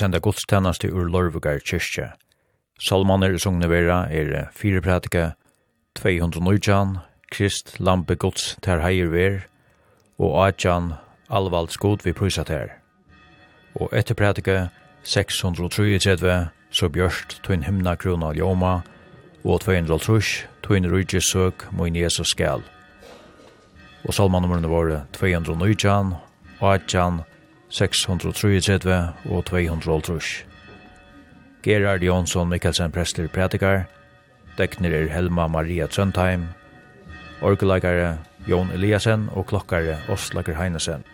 senda godstjeneste ur Lorvugar kyrkje. Salmaner som vera er fire prædike, 219, Krist Lampe gods ter heier ver, og Adjan Alvalds god vi prysat her. Og etter pratika, 633, så bjørst tøyn himna krona ljoma, og 203, tøyn rujtjesøk moin Jesus skal. Og salmanumrene våre 219, Adjan 633 og 200 Gerard Jonsson Mikkelsen Prester Pratikar, Dekner er Helma Maria Trøndheim, Orgelagare Jon Eliasen og klokkare Oslager Heinesen.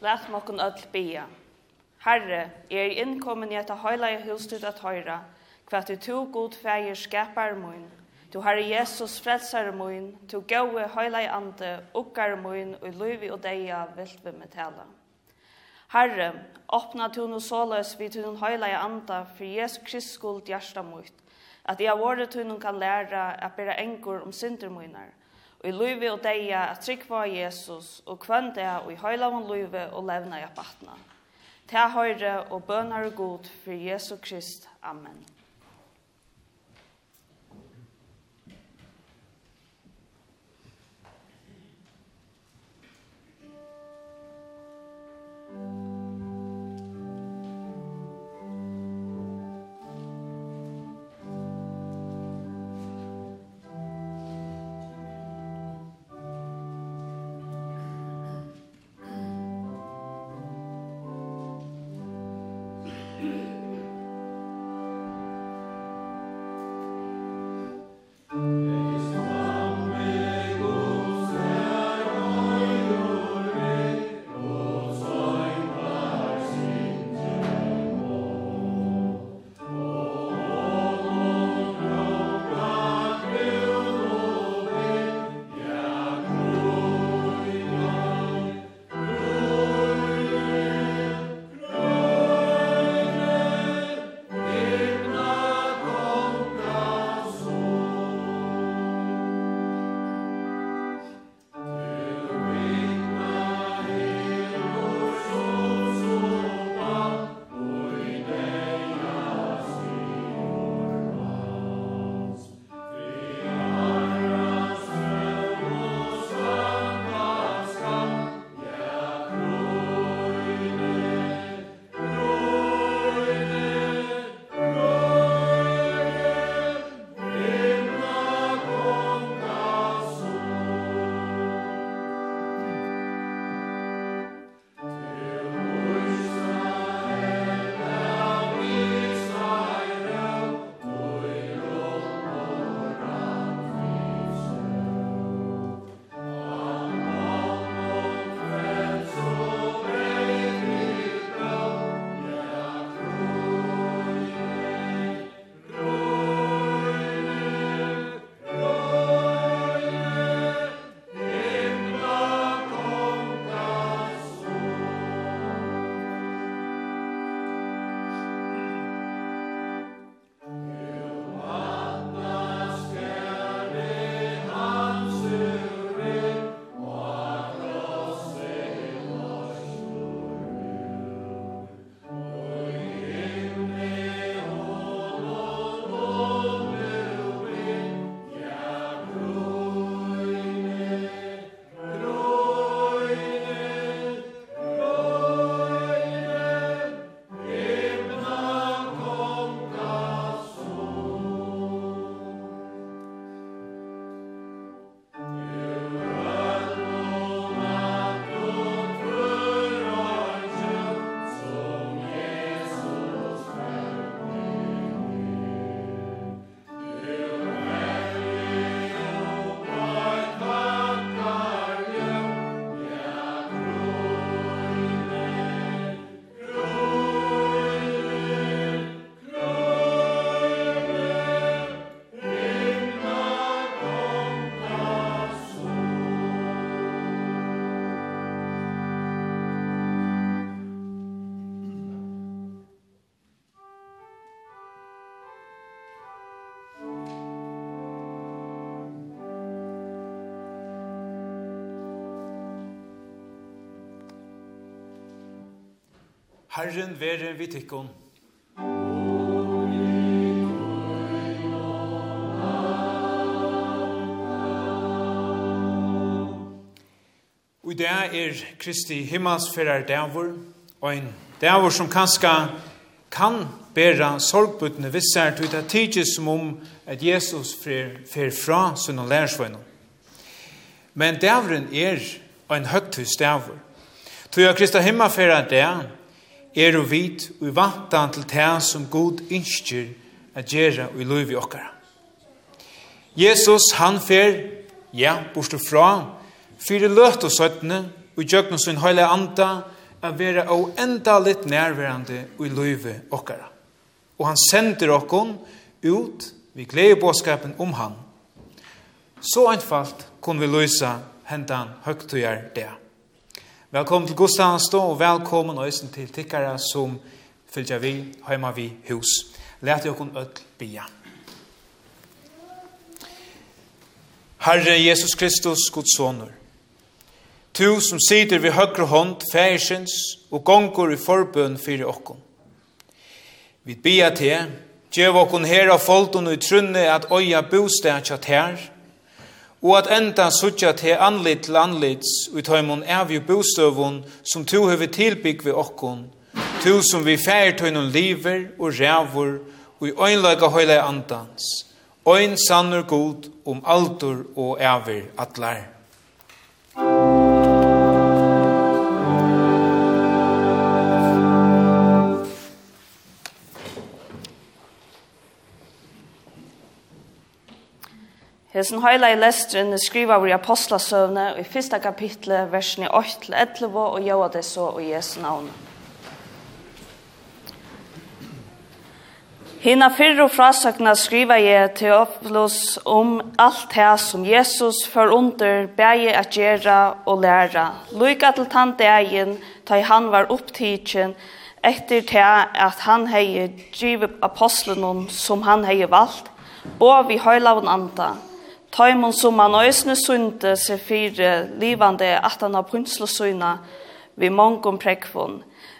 Lat mokkun öll bia. Herre, er innkommen i etta høylaie husstut at høyra, hva du to god feir skapar mun. Du herre Jesus frelsar mun, du gaue høylaie ande, ukkar mun, og luivi og deia vilt vi med tala. Herre, åpna tu no såløs vi tu noen høyla i ande, for Jesu Krist skuld hjersta mot, at jeg våre tu kan læra at bera engur om synder og i løyve og deia at trykva Jesus og kvann det og i høylavn løyve og levna i apatna. Ta høyre og bønar og god for Jesu Krist. Amen. Herren være vi tikkun. Og det er Kristi himmelsferar dævor, og en dævor som kanska kan bæra sorgbuttene vissar til det tidsis som om at Jesus fer, fer fra sunn og. Men davoren er en høgtus dævor. Tog jeg Kristi himmelsferar dævor, er og vit og vantan til det som god innskjer a gjerra og i loiv i okkara. Jesus han fer, ja, bostur fra, fyrir løt og søttene, og gjøkna sin høyla anda, a vera og enda litt nærværende og i løyve okkara. Og han sender okkon ut, vi gleder bådskapen om han. Så einfalt kunne vi løysa hendan høgtøyar det. Velkommen til Gustavs då, og velkommen øysen til tikkere som fylgjer vi heima vi hus. Læt kun ødel bia. Herre Jesus Kristus, Guds sonur, Tu som sitter ved høyre hånd, færsens, og gongur i forbøn fyrir okkon. Vi bia til, djev okkon her av folton og i trunne at øya bostad tjat her, og at enda suttja til anlit til anlits og i tøymon er vi bostøvun som tu hever tilbygg vi okkon, tu som vi fær tøynun liver og rævur og i øynlaga høyla andans, øyn sannur god om altur og æver atlar. Hesen heila i lestren er skriva vår apostlasøvne i fyrsta kapitlet versene 8-11 og gjør det så i Jesu navn. Hina fyrr og frasakna skriva jeg til Teofilos om alt det som Jesus for under bæge at gjera og læra. Lyka til tann dagen da han var opptidsen etter til at han hei drive apostlenon som han hei valgt og vi høylavn anda. Taimon som han øysne sunde seg fire livande at han har prinslosøyna vi mongum prekvun.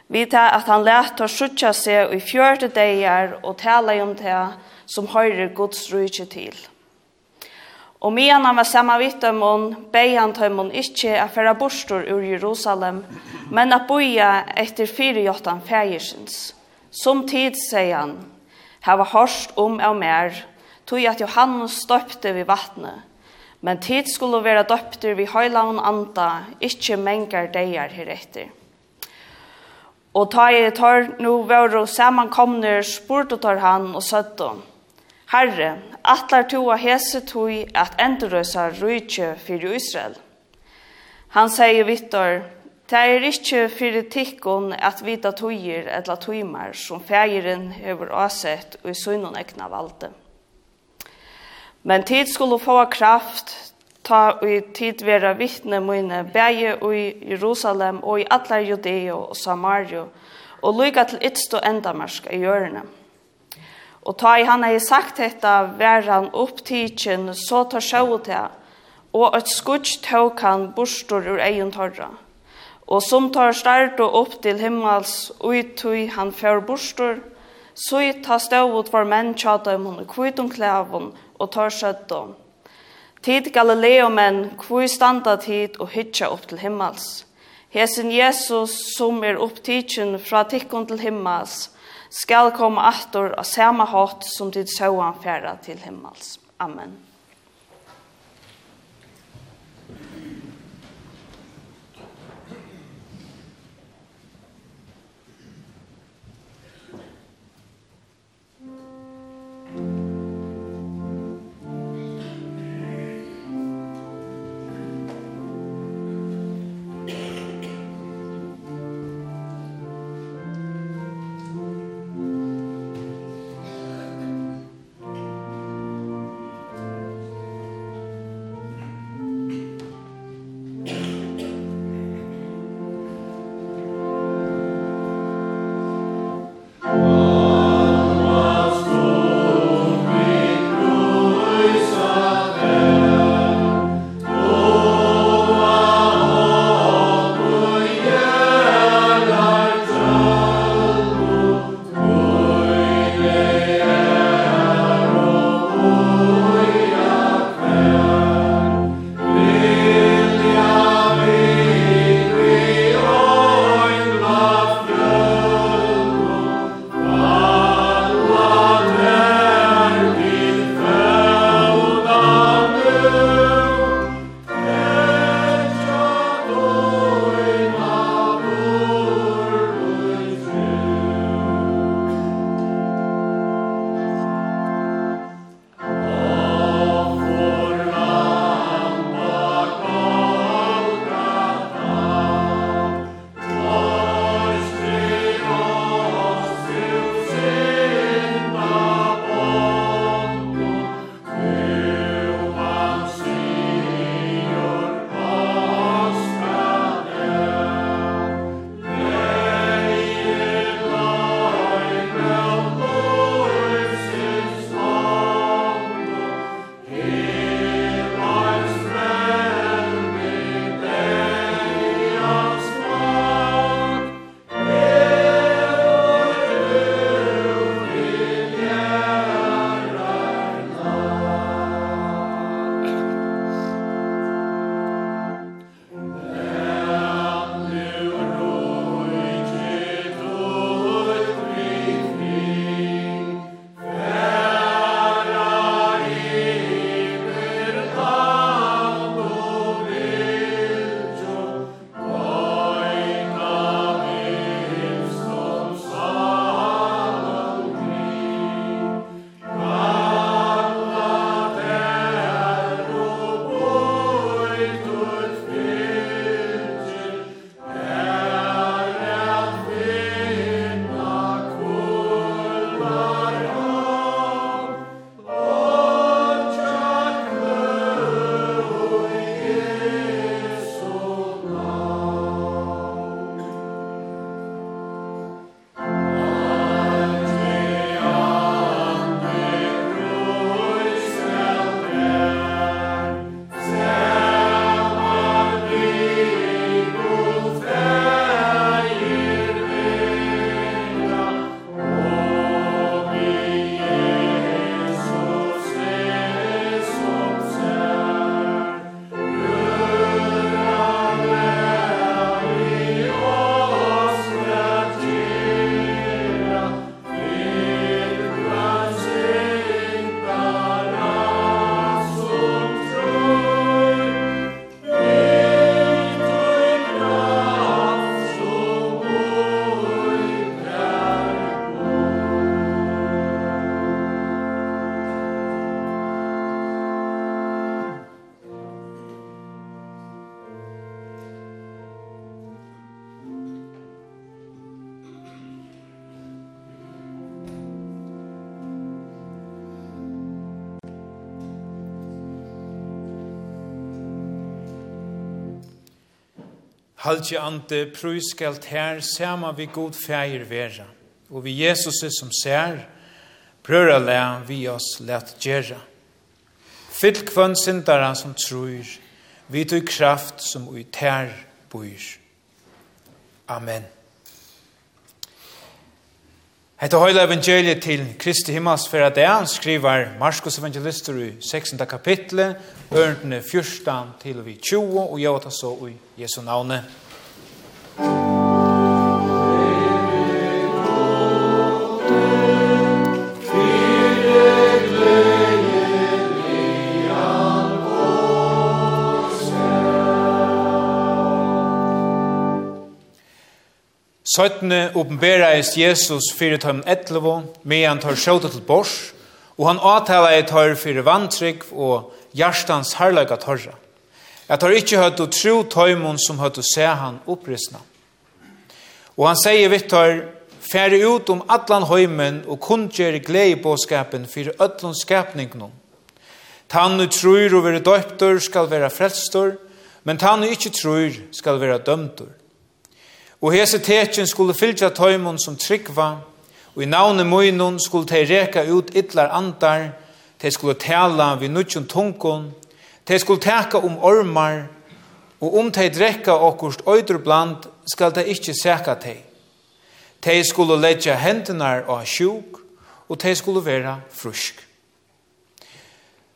Vi tar at han letar suttja seg i fjørte deier og tala om det som høyre Guds rujtje til. Og mian han var samma vittemon, beg han taimon ikkje a færa borstor ur Jerusalem, men a boia etter fire jottan fægersins. Som tid, sier han, hava hørst om av mer, tog at Johannes støpte vi vattnet, men tid skulle være døpte vi høylaun anda, ikkje mengar deier heretter. Og ta i tar nu våre samankomner spurte tar han og søtte Herre, atlar to av hese tog at endrøsa rujtje for Israel. Han sier Vittor, Det er ikkje for tikkun at vita tøyer etla tøymar som fægiren hever åsett og i sunnun egna valde. Men tid skulle få kraft, ta i tid vera vittne mine, bæge i Jerusalem og i alle Judeo og Samario, og lykka til ytst og endamarska i hjørne. Og ta i han hei sagt hetta, vær han opptidkjen, så tar sjå til, og et skudg tåk han bostor ur egen torra. Og som tar start og opp til himmels, uitui han fjør bostor, så i ta ståvot for menn tjata i munne kvitum klævun, og tar søttom. Tid Galileo menn, hvor standa tid og hytja opp til himmels. Hesen Jesus som er opptidsen fra tikkun til himmels, skal komme atter av samme hatt som tid søvann færa til himmels. Amen. Haltje ante prøys her sama vi god feir vera. Og vi Jesus som ser, prøra le vi oss let gjerra. Fyll kvann sindara som trur, vi tog kraft som ui ter bor. Amen. Hetta heila evangeliet til Kristi himmels for at han skrivar Marskos evangelister i 16. kapitlet, ørendene 14 til vi 20, og jeg tar så i Jesu navnet. Søttene åpenbereist Jesus fyrir tøm etlevo, medan tar sjåta til bors, og han avtala i tøyr fyrir vantrygg og hjertans herlaga tørra. Jeg tar ikkje høyt og tro tøymon som høyt og se han opprisna. Og han sier vitt tøyr, færre ut om atlan høymen og kundgjer glede i båskapen fyrir ötlun skapningnon. Tann du trur og være døyptor skal være frelstor, men tann du ikkje trur skal være dømtor. Og hese tekin skulle fylgja tøymon som tryggva, og i navne møynon skulle tei reka ut ytlar andar, tei skulle tala vi nutjon tunkun, tei skulle teka om ormar, og om tei drekka okkurst øyder bland, skal tei ikkje seka tei. Tei skulle letja hendunar og sjuk, og tei skulle vera frusk.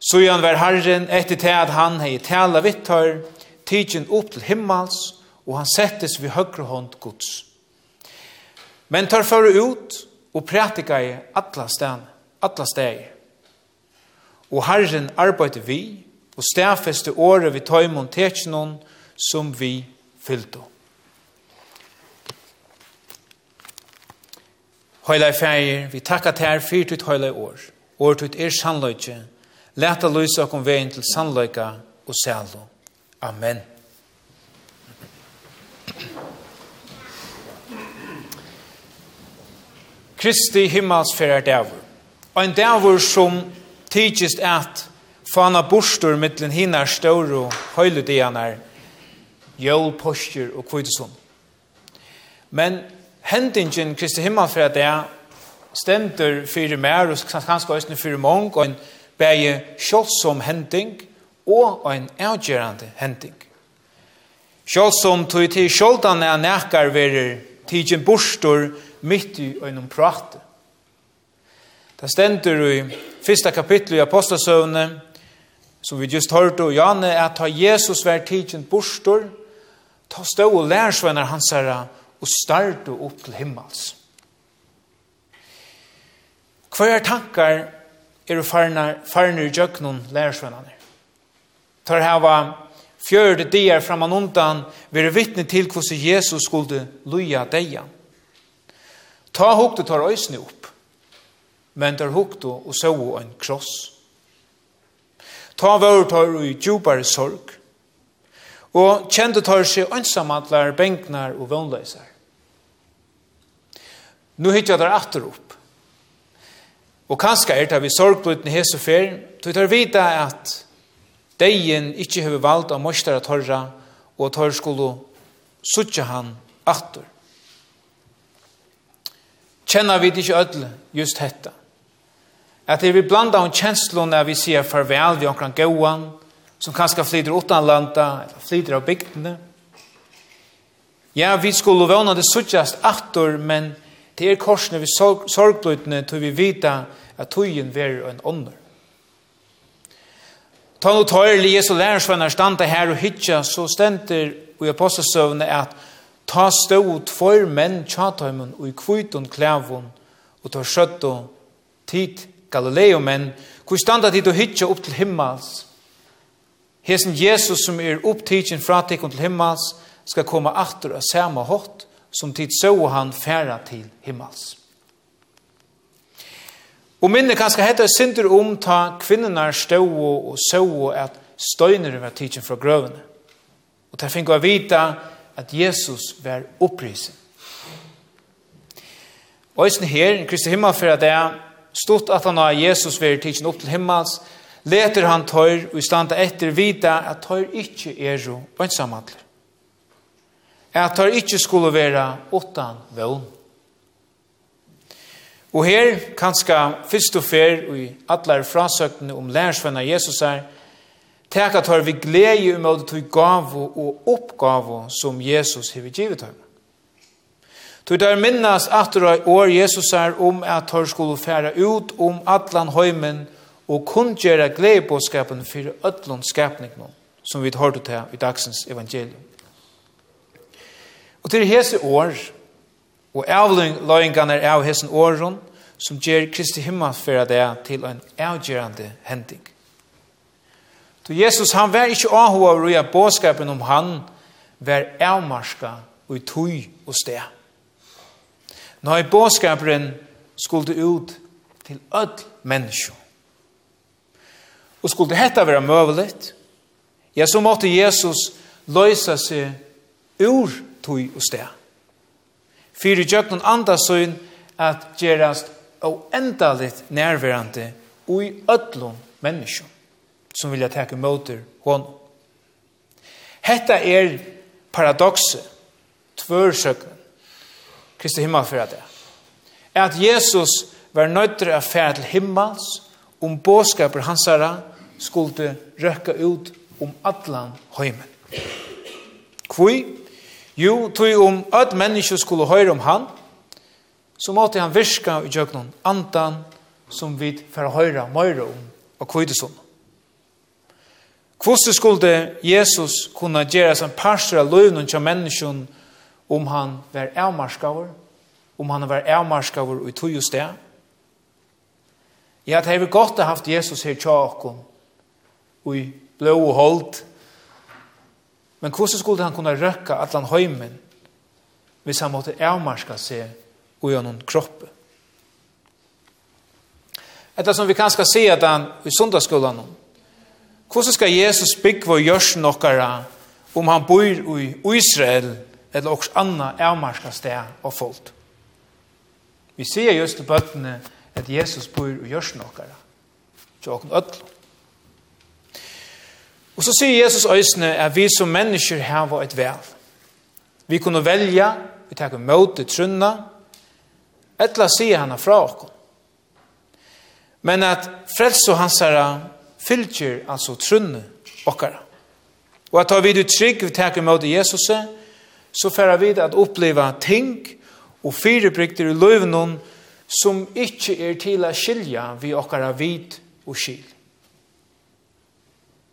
Sujan var Herren etter til at han hei tala vittar, tidsin opp til himmels, og han settes vid høyre hånd Guds. Men tar føre ut og prætika i atla stan, atla steg. Og Herren arbeidde vi, og stafeste året vi tøymon tekjennom som vi fyllte. Høyla i feir, vi takka til her fyrt ut høyla i år. Året ut er sannløyke. Leta lysa okkom veien til sannløyka og sælo. Amen. Kristi himmelsferder dævur. Og en dævur som tidsist at fana bostur mittlen hinnar ståur og høyludianar, jól, postur og kvidesun. Men hendingen Kristi himmelsferder dævur stendur fyrir mer og kanskje også fyrir mong og en bæge sjålsom hending og en avgjerande hending. Sjålsom tog til sjåldan er nekkar verir tidsin bostur mitt i øynum prate. Det stender i fyrsta kapittel i Apostelsøvne, som vi just hørte, og Janne, at ta Jesus vær tidkjent bostor, ta stå og lærsvenner hans herre, og starte opp til himmels. Hver tankar er farner i djøknun lærsvennerne. Tar hava fjørde dier framan undan, vi er vittne til hvordan Jesus skulle luja deian. Ta hukte tar øysene opp, men tar hukte og så en kross. Ta vore tar i djupare sorg, og kjente tar seg ønsamantlar, benknar og vannløysar. Nu hittar der atter opp. Og kanskje er det vi sorgblutne hese fer, du tar vita at deien ikkje hever valgt av morsdara torra, og tar skulle suttje han atter kjenner vi ikke ødel just dette. At det vi blanda om kjenslene når vi sier farvel vi omkring gåan, som kanskje flyter utanlanda, eller flyter av bygdene. Ja, vi skulle vana det suttjast attor, men det er korsene vi sorg, sorgbløytene til vi vita at tøyen ver en ånder. Ta no tøyr li Jesu lærersvenner standa her og hytja, så stender i apostelsøvne at Ta stod for menn tjataimen og i kvitun klævun og ta skjøttu tid Galileo menn hvor standa tid og hitja upp til himmels. Hesen Jesus som er opptidsin fra tikkun til himmels skal komme atter av sama hot som tid så han færa til himmels. Og minne kanskje hette synder om ta kvinnenar stå og så at støyner var tidsin fra grøvene. Og ta finko a vita at Jesus var opprisen. Øysen her, i Kristi himmelfyrra det er at han har Jesus vært tidsen opp til himmels, leter han tøyr og i standa etter vita at tøyr ikkje er jo ønsamhandler. At tøyr ikkje skulle være åttan vøvn. Og her, kanska fyrst og fer, og i atler frasøkene om lærersvenner Jesus er, Tek at har vi glede i måte til gav og oppgav som Jesus har givet ham. Tog der minnas at det år Jesus er om at han skulle fære ut om atlan høymen og kun gjøre gledebåskapen for ødlån skapningen som vi har hørt til i dagsens evangelium. Og til hese år, og avløyngene av hese åren, som gjør Kristi himmelsfæra det til en avgjørende hending. Så Jesus han var ikke avhåa og at båskapen om han var avmarska og i tøy og sted. Nå er båskapen skulle ut til ødel menneskje. Og skulle dette være møvelig, ja, så måtte Jesus løysa seg ur tøy og sted. Fyre gjøkken andre søgn at gjerast og endalit nærværende og i öllum menneskjum som vilja teke motor hon. Hetta er paradokset, tvørsøkken, Kristi himmelfyrra det. At Jesus var nøytre av færa til himmels, om båskaper hansara skulle røkka ut om allan høymen. Kvui? Jo, tog om at mennesker skulle høyre om han, så måtte han virka i jøgnon andan som vi får høyre møyre om og kvidesund. Hvordan skulle Jesus kunne gjøre som parster av løvnen til mennesken om han var avmarskaver, om han var avmarskaver i tog og sted? Ja, det har vi godt haft Jesus her til åkken, og i blå og holdt. Men hvordan skulle han kunne røkke at han høymen hvis han måtte avmarska seg og gjøre noen kroppe? Etter som vi kan skal se at han i sundagsskolen Hvordan skal Jesus bygge i jørsen okkara om han bor i Israel eller også anna avmarska sted og folk? Vi ser just til bøttene at Jesus bor i jørsen okkara. Til okken ødel. Og så sier Jesus øysene at vi som mennesker hava et vel. Vi kunne velja, vi tar møte trunna, etla sier han fra okken. Men at frelse hans herre fylgjer altså trunne okkara. Og at vi du trygg vi teker mot Jesus, så færa vi at oppleva ting og fyrebrykter i løvnån som ikkje er til å skilja vi okkara vid og skil.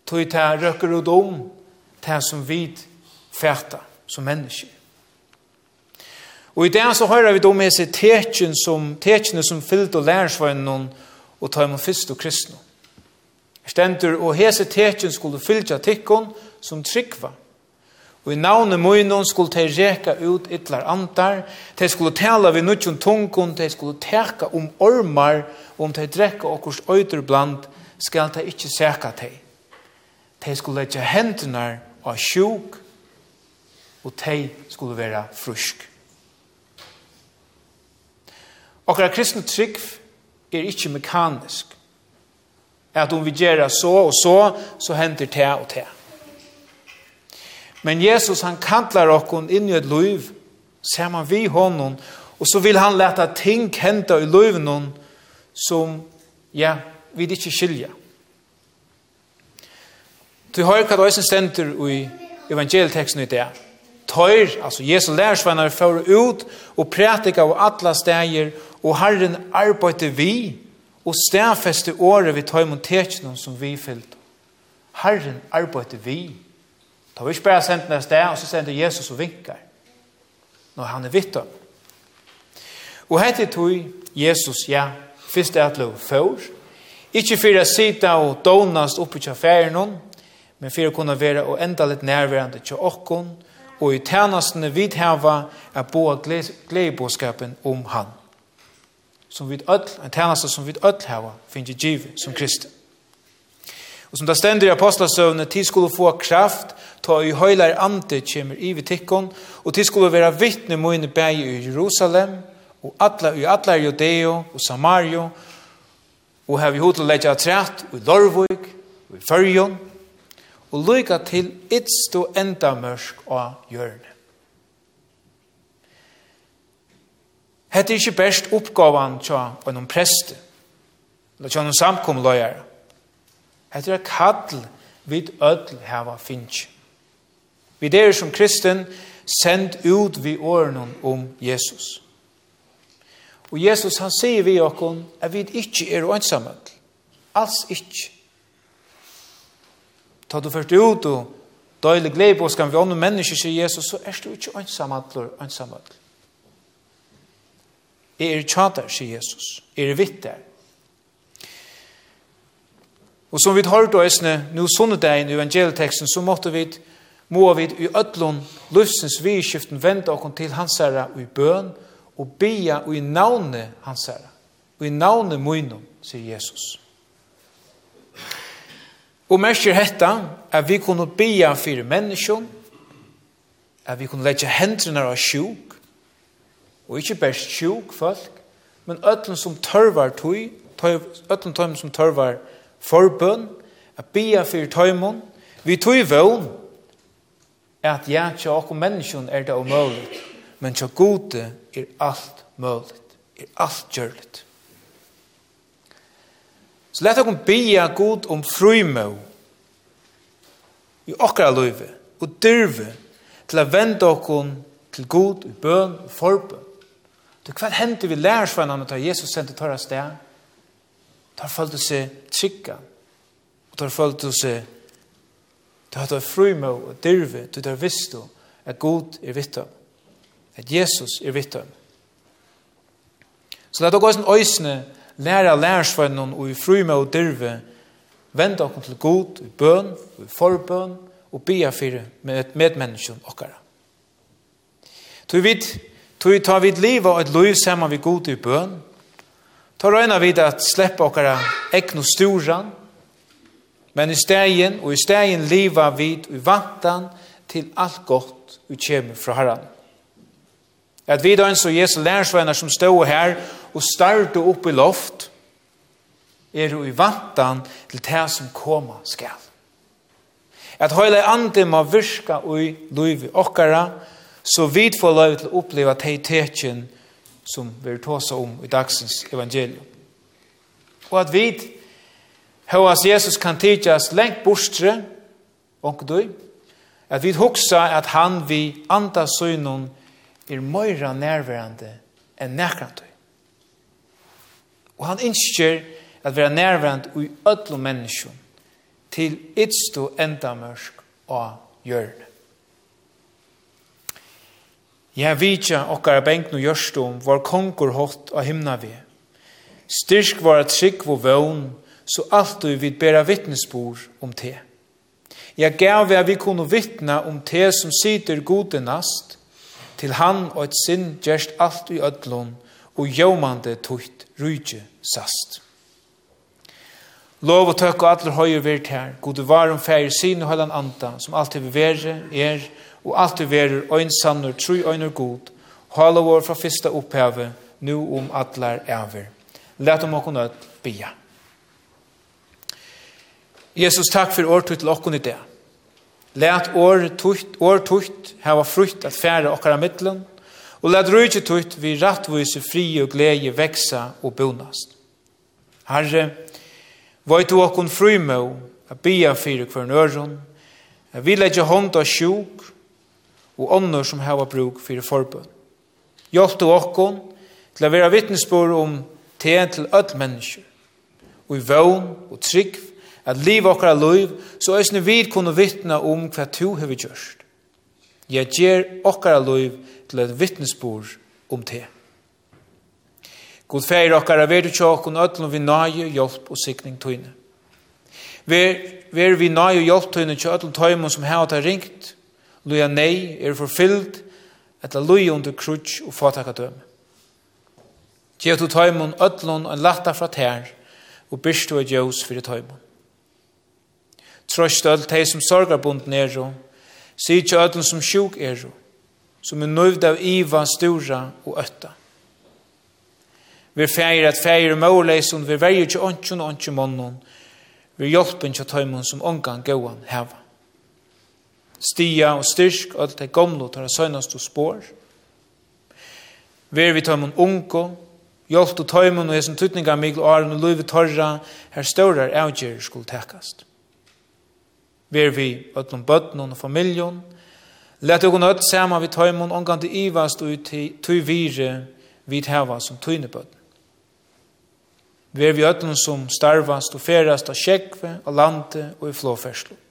Tøy ta røkker ut om ta som vid fæta som menneske. Og i det så hører vi då med seg tekjen som, tekjene som fyllt og lærersvønnen og ta imot fyrst og kristne. Stendur, og hese tekjen skulle fylgja tikkon som tryggva. Og i navnet munnen skulle de reka ut ytlar antar, de skulle tala vid nutjon tungun, de skulle teka om ormar, og om de drekka okkurs øyder bland, skal de ikkje seka de. De skulle letja hendunar av sjuk, og de skulle vera frusk. Okkara kristne trygg er ikkje mekanisk at om vi gjør så og så, så henter det og det. Men Jesus han kantlar okkon inn i et liv, ser man vi honom, og så vil han leta ting henta i livet som, ja, vi ikke skilja. Du har hva det er stender i evangelieteksten i det. Tøyr, altså Jesu lærersvenner, fører ut og prætika av alle steder, og Herren arbeider vi, og stærfeste året vi tar imot tekjene som vi fyllt. Herren arbeider vi. Da vi ikke bare sendt ned sted, og så sender Jesus og vinker. Når han er vitt om. Og hette tog Jesus, ja, først er at lov før. Ikke for å sitte og donast oppe til affæren, men for å kunne være og enda litt nærværende til åkken, og i tjenestene var er bo av gledebåskapen om han som vi öll, en tjänste som vi öll hava, finns giv som kristen. Og som det stender i apostasøvne, ti skulle få kraft, ta i høylar ante kjemur i vitikkon, og ti skulle være vittne moine bæg i Jerusalem, og atla i atla i Judeo og Samario, og hev vi hod til leggja træt, og i Lorvig, og i Førjon, og lykka til ytst og enda mørsk av hjørne. Hette er ikke best oppgavan tja og noen preste, eller tja noen samkommeløyere. Hette er kall vid ødel heva finnes. Vi der som kristen send ut vi åren om Jesus. Og Jesus han sier vi okkon at vi ikke er ønsamhet. Alls ikke. Ta du først ut og døylig glede på skal vi ånne mennesker, sier Jesus, så er du ikke eller ønsamhet. Jeg er tjater, sier Jesus. Jeg er vitter. Og som vi har hørt oss æsne, nå sånne dagen i evangelieteksten, så måtte vi, må vi i ødlån løsens vidskiften vende oss til hans herre i bøn, og bia og i navnet hans herre. Og i navnet munnen, sier Jesus. Og merker hetta, at vi kunne bia for menneskene, at vi kunne legge hendene av sjuk, Og ikkje best sjuk folk, men ötlen som tørvar tøy, ötlen tøy som tørvar forbøn, a bia fyrir tøymon, vi tøy vøvn, at ja, tja okko menneskjon er det omøyligt, men tja gode er alt møyligt, er alt gjørligt. Så lett okko bia god om frumøy i okra løyve og dyrve til a vende okko til god i bøn og forbøn Du, hva hendte vi lærersvannene da Jesus sendte tørre sted? Da følte seg trygge. Og da følte seg Du har frumå og dyrve, du har visst du at God er vittom. At Jesus er vittom. Så la dere også en øsne lære lærersvennen og i frumå og dyrve vende dere til God i bøn, i forbøn og bia for med et medmennesken okkara. Så vi vet Tui tar vid og et liv saman vi god i bøn. Ta røyna vid at sleppa okkara ekno storan. Men i stegin og i stegin liva vid i vantan til alt gott vi kjem fra herran. At vi da en så Jesu lærsvenner som stå her og starte opp i loft er i vantan til det som koma skal. At høyla ande må virka i loiv okkara og så vi får lov til å oppleve teiteken som vi er tåsa om i dagsens evangelium. Og at vi høres Jesus kan tidkjas lengt bortstre, du, at vi hoksa at han vi anda søgnon er møyra nærværende enn nærkrantøy. Og han innskjer at være nærværende i ødlo menneskjon til ytst enda mørk av hjørne. Ja, vitja okkar bengt no gjørstum var konkur hot av himna vi. Styrk var at trygg og vøvn, så alt du vil bæra vittnesbor om te. Jeg gav vi at vi kunne vittna om te som sitter gode nast, til han og et sinn gjerst alt i ødlån, og jomande tukt rujtje sast. Lov og tøk og atler høyer vært her, gode varum fægir sin og høyland anta, som alltid vi er, og alt er verur ein sannur tru einur god, hala vår fra fyrsta opphavet, nu om atlar ever Læt om okon öll bia. Jesus, takk for året til okon i det. Læt år tukt, år tukt hava frukt at fære okkara middelen, og læt rujtje tukt vi rattvise fri og glede veksa og bonast. Herre, Vøyt du okkun frumå, a bia fyrir kvörn øron, a vi leggja hånd av sjuk, og ånder som hava bruk fyrir forbund. Hjelp du okkon til å være vittnesbord om te til öll mennesker, og i vøvn og trygg, at liv okkar er liv, så er vi kunne vittna om hva tu hever gjørst. Jeg gjer okkar er liv til et vittnesbord om te. God feir okkar er vedu tjokkon öllum vi nage, hjelp og sikning tøyne. Ver, ver vi nage og hjelp tøyne tjokkon tøymon som heva ta ringt, loja nei er forfyllt etter loja under krutsk og fatakadøm. Gjev du tøymon ötlon og latta fra tær og byrstu du et jøs fyrir tøymon. Trøst öll teg som sorgarbunden er jo, sikje som sjuk er jo, som er nøyvd av iva, stura og ötta. Vi feir at feir og måleisun, vi verger ikke ånden og ånden månen, vi hjelpen til tøymon som omgang gåan heva stia og styrk, og alt det gamle tar det søgnast og spår. Ver vi tar mun unko, hjelp og tøymun og hesen tutninga mikl og arun og løyve torra, her staurar avgjer skul tekast. Ver vi ötlom bøtnum og familjon, let okon öll sama vi tøymun omgang til ivast og tøy vire vid heva som tøynebøtn. Ver vi ötlom som starvast og ferast av sjekve, av lande og i flåferslum.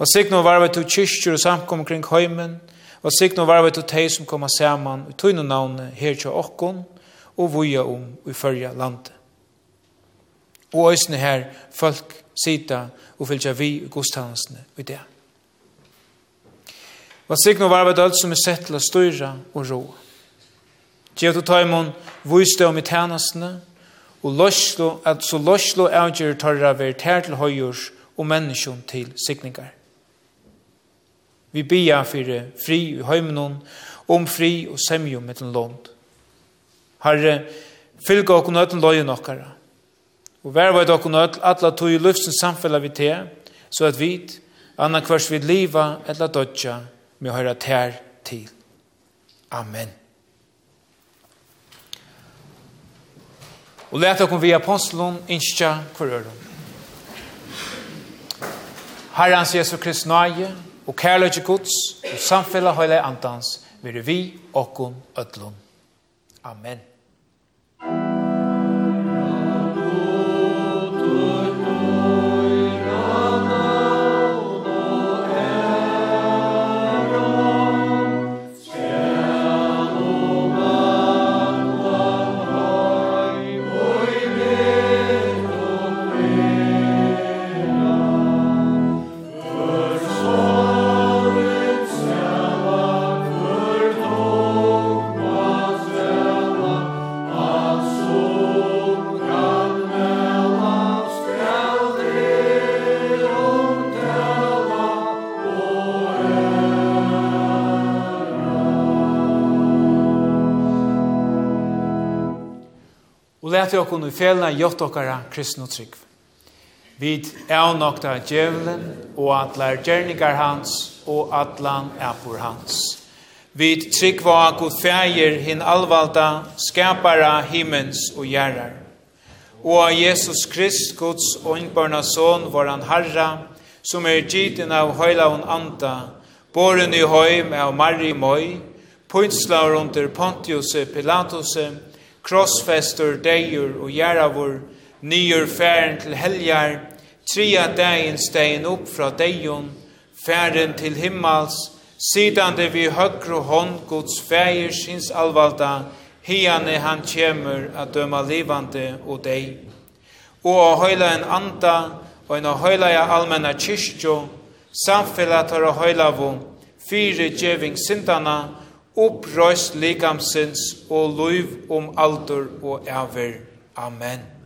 Og sikna var vi til kyrkjur og samkommer kring heimen. Og sikna var vi til teg som kommer saman i tøyne navnet her til okkon og vuja om i fyrja landet. Og òsne her folk sita og fylgja vi i godstannelsene i det. Og sikna og varvet alt som er sett til å styra og roa. Gjev du taimon vujste om i tænastene og loslo, at så loslo avgjør tarra ver tær til høyjurs og menneskjon til sikningar. Vi bia fyrir fri i heimenon, om fri og semjo den lånd. Herre, fylga okkur nøtten løyen okkara, og vær var okkur nøtten atla tog i luftsens samfella vi te, så at vit, anna kvars vi liva, etla dodja, med høyra ter til. Amen. Og let okkur vi apostlon innskja kvar øron. Herrans Jesu Krist nøye, og kærløyke gods, og samfellet høyla andans, vi er vi okkon ødlun. Amen. og lete okkur i felna gjort okkara kristne trygg. Vi er nokta djevelen og atlar gjerningar hans og atlan apur hans. Vi trygg var god fægir hin alvalda, skapara himmens og gjerrar. Og av Jesus Krist, Guds og innbarna son, var han harra, som er gittin av høyla og anta, boren i høy med av Marie Møy, pynslaur under Pontius Pilatus, krossfester, deir og gjeravur, nyer færen til helgar, tria dagen stegen opp fra deion, færen til himmals, sidande vi høgru hånd Guds fægir sinns alvalda, hiane han kjemur at døma livande og dei. Og å høyla en anda, og en a høyla ja almenna kyrkjo, samfellat har a høyla vo, fyre djeving sindana, opprøst likamsins og luiv om alder og æver. Amen.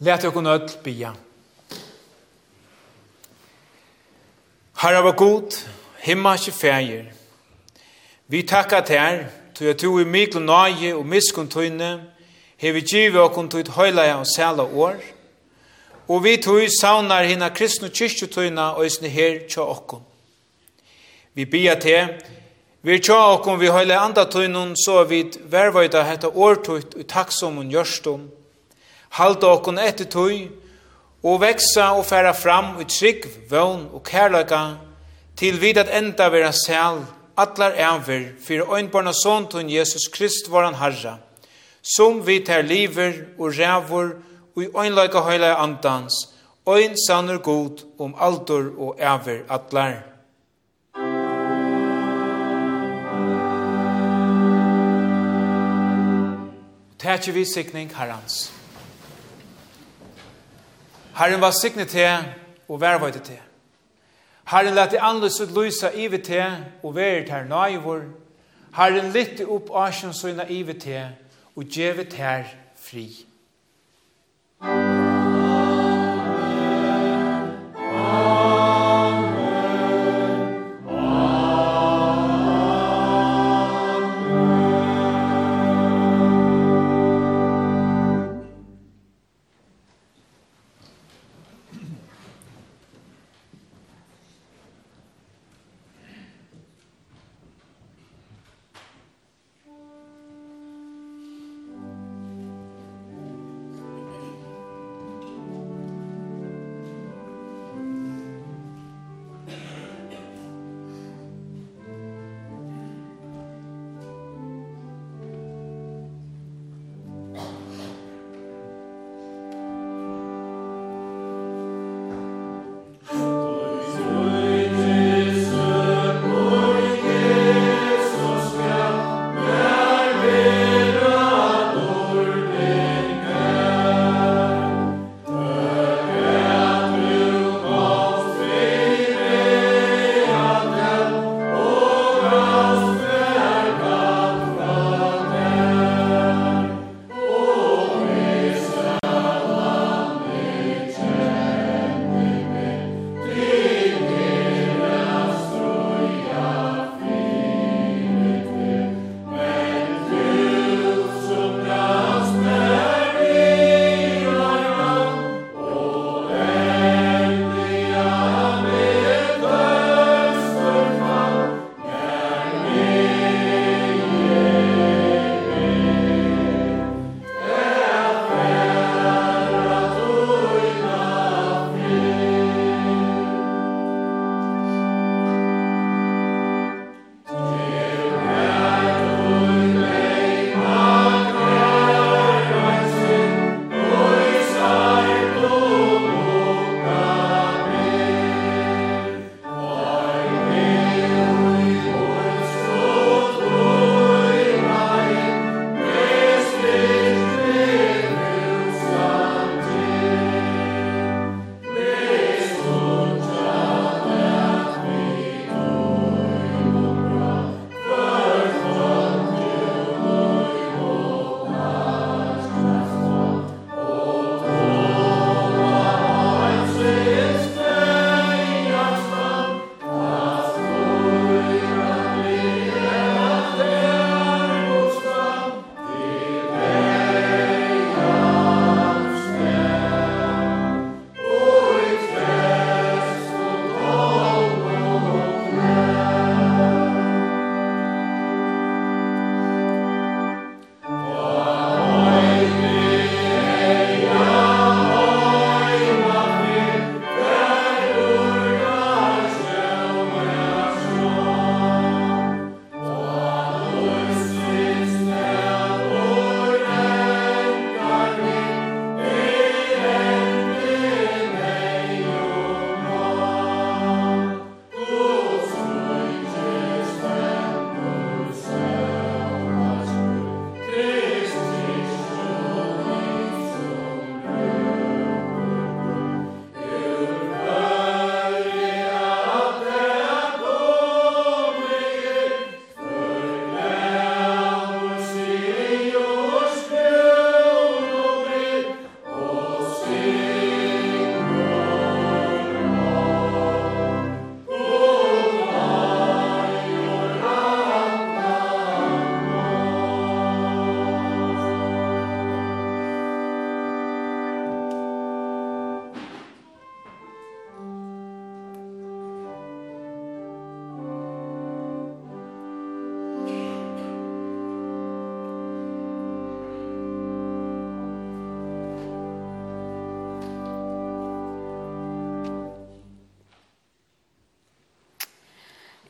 Læt okon öll bia. Herre var god, himma ikke fægir. Vi takkar her, tog at du i mikl nage og miskun tøyne, hei hevi givet okon tøyt høylaja og sæla år, og vi tog saunar hina kristne kyrkju tøyna og isne her tja okon. Vi bia til, vi tja okon vi høyla anda tøynun, så vi vervøyda hetta årtøyt og takksom og gjørstum, halda okkun etter tøy, og veksa og færa fram i trygg, vøvn og kærløyga, til vid at enda vera sæl, atlar æver, fyrir øynbarna såntun Jesus Krist varan harra, herra, som vi ter liver og rævor, og i øynløyga høyla andans, øyn sannur god om aldur og æver atlar. Tætje vi sikning herrans. Herren var signet til og vervøyde til. Herren lette anløs ut lysa vi til og være til nøyvor. Herren lytte opp asjen i vi til og gjevet til fri.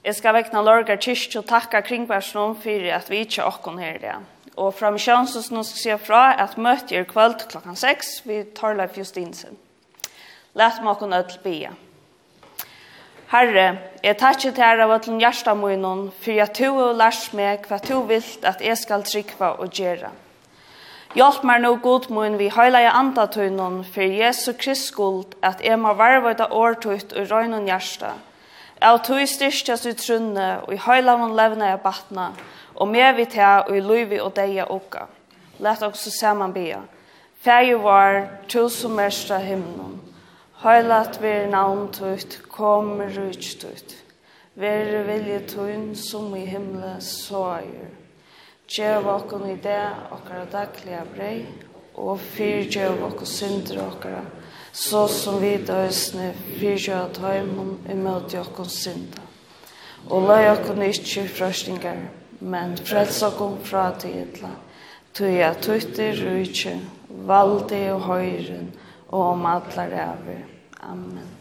Jeg skal vekna Lorga kyrkje og takka kringversnum fyrir at vi ikke okkon her i det. Og fra misjonshusen nå skal jeg fra at møte er kvöld klokkan 6 vid Torleif Justinsen. Læt meg okkon ødel bia. Herre, jeg takkje til her av ødelen hjertamunnen for jeg to og lærs meg hva to vilt at jeg skal trykva og gjera. Hjelp meg nå god munn vi høyla i andatøynen, for Jesu Krist skuld at jeg må varva ut årtøyt og røynun hjärsta, Av tog styrstjas i trunne, og i høylavun levna jeg batna, og med vi ta, og i luivi og deia okka. oss også saman bia. Fægju var, tusen mestra himnum. Høylat vir navn tutt, kom rujt tutt. Ver vilje tuin som i himle sågjur. Gjev okkon i det okkara daglige brei, og fyrgjev okkon synder okkara, så som vi døysene fyrtja av tøymon møte jokkons synda. Og la jokkon ikkje frøstingar, men freds okkon fra tidla, tøy at tøytter rujtje, valde og høyren, og om atlar æver. Amen.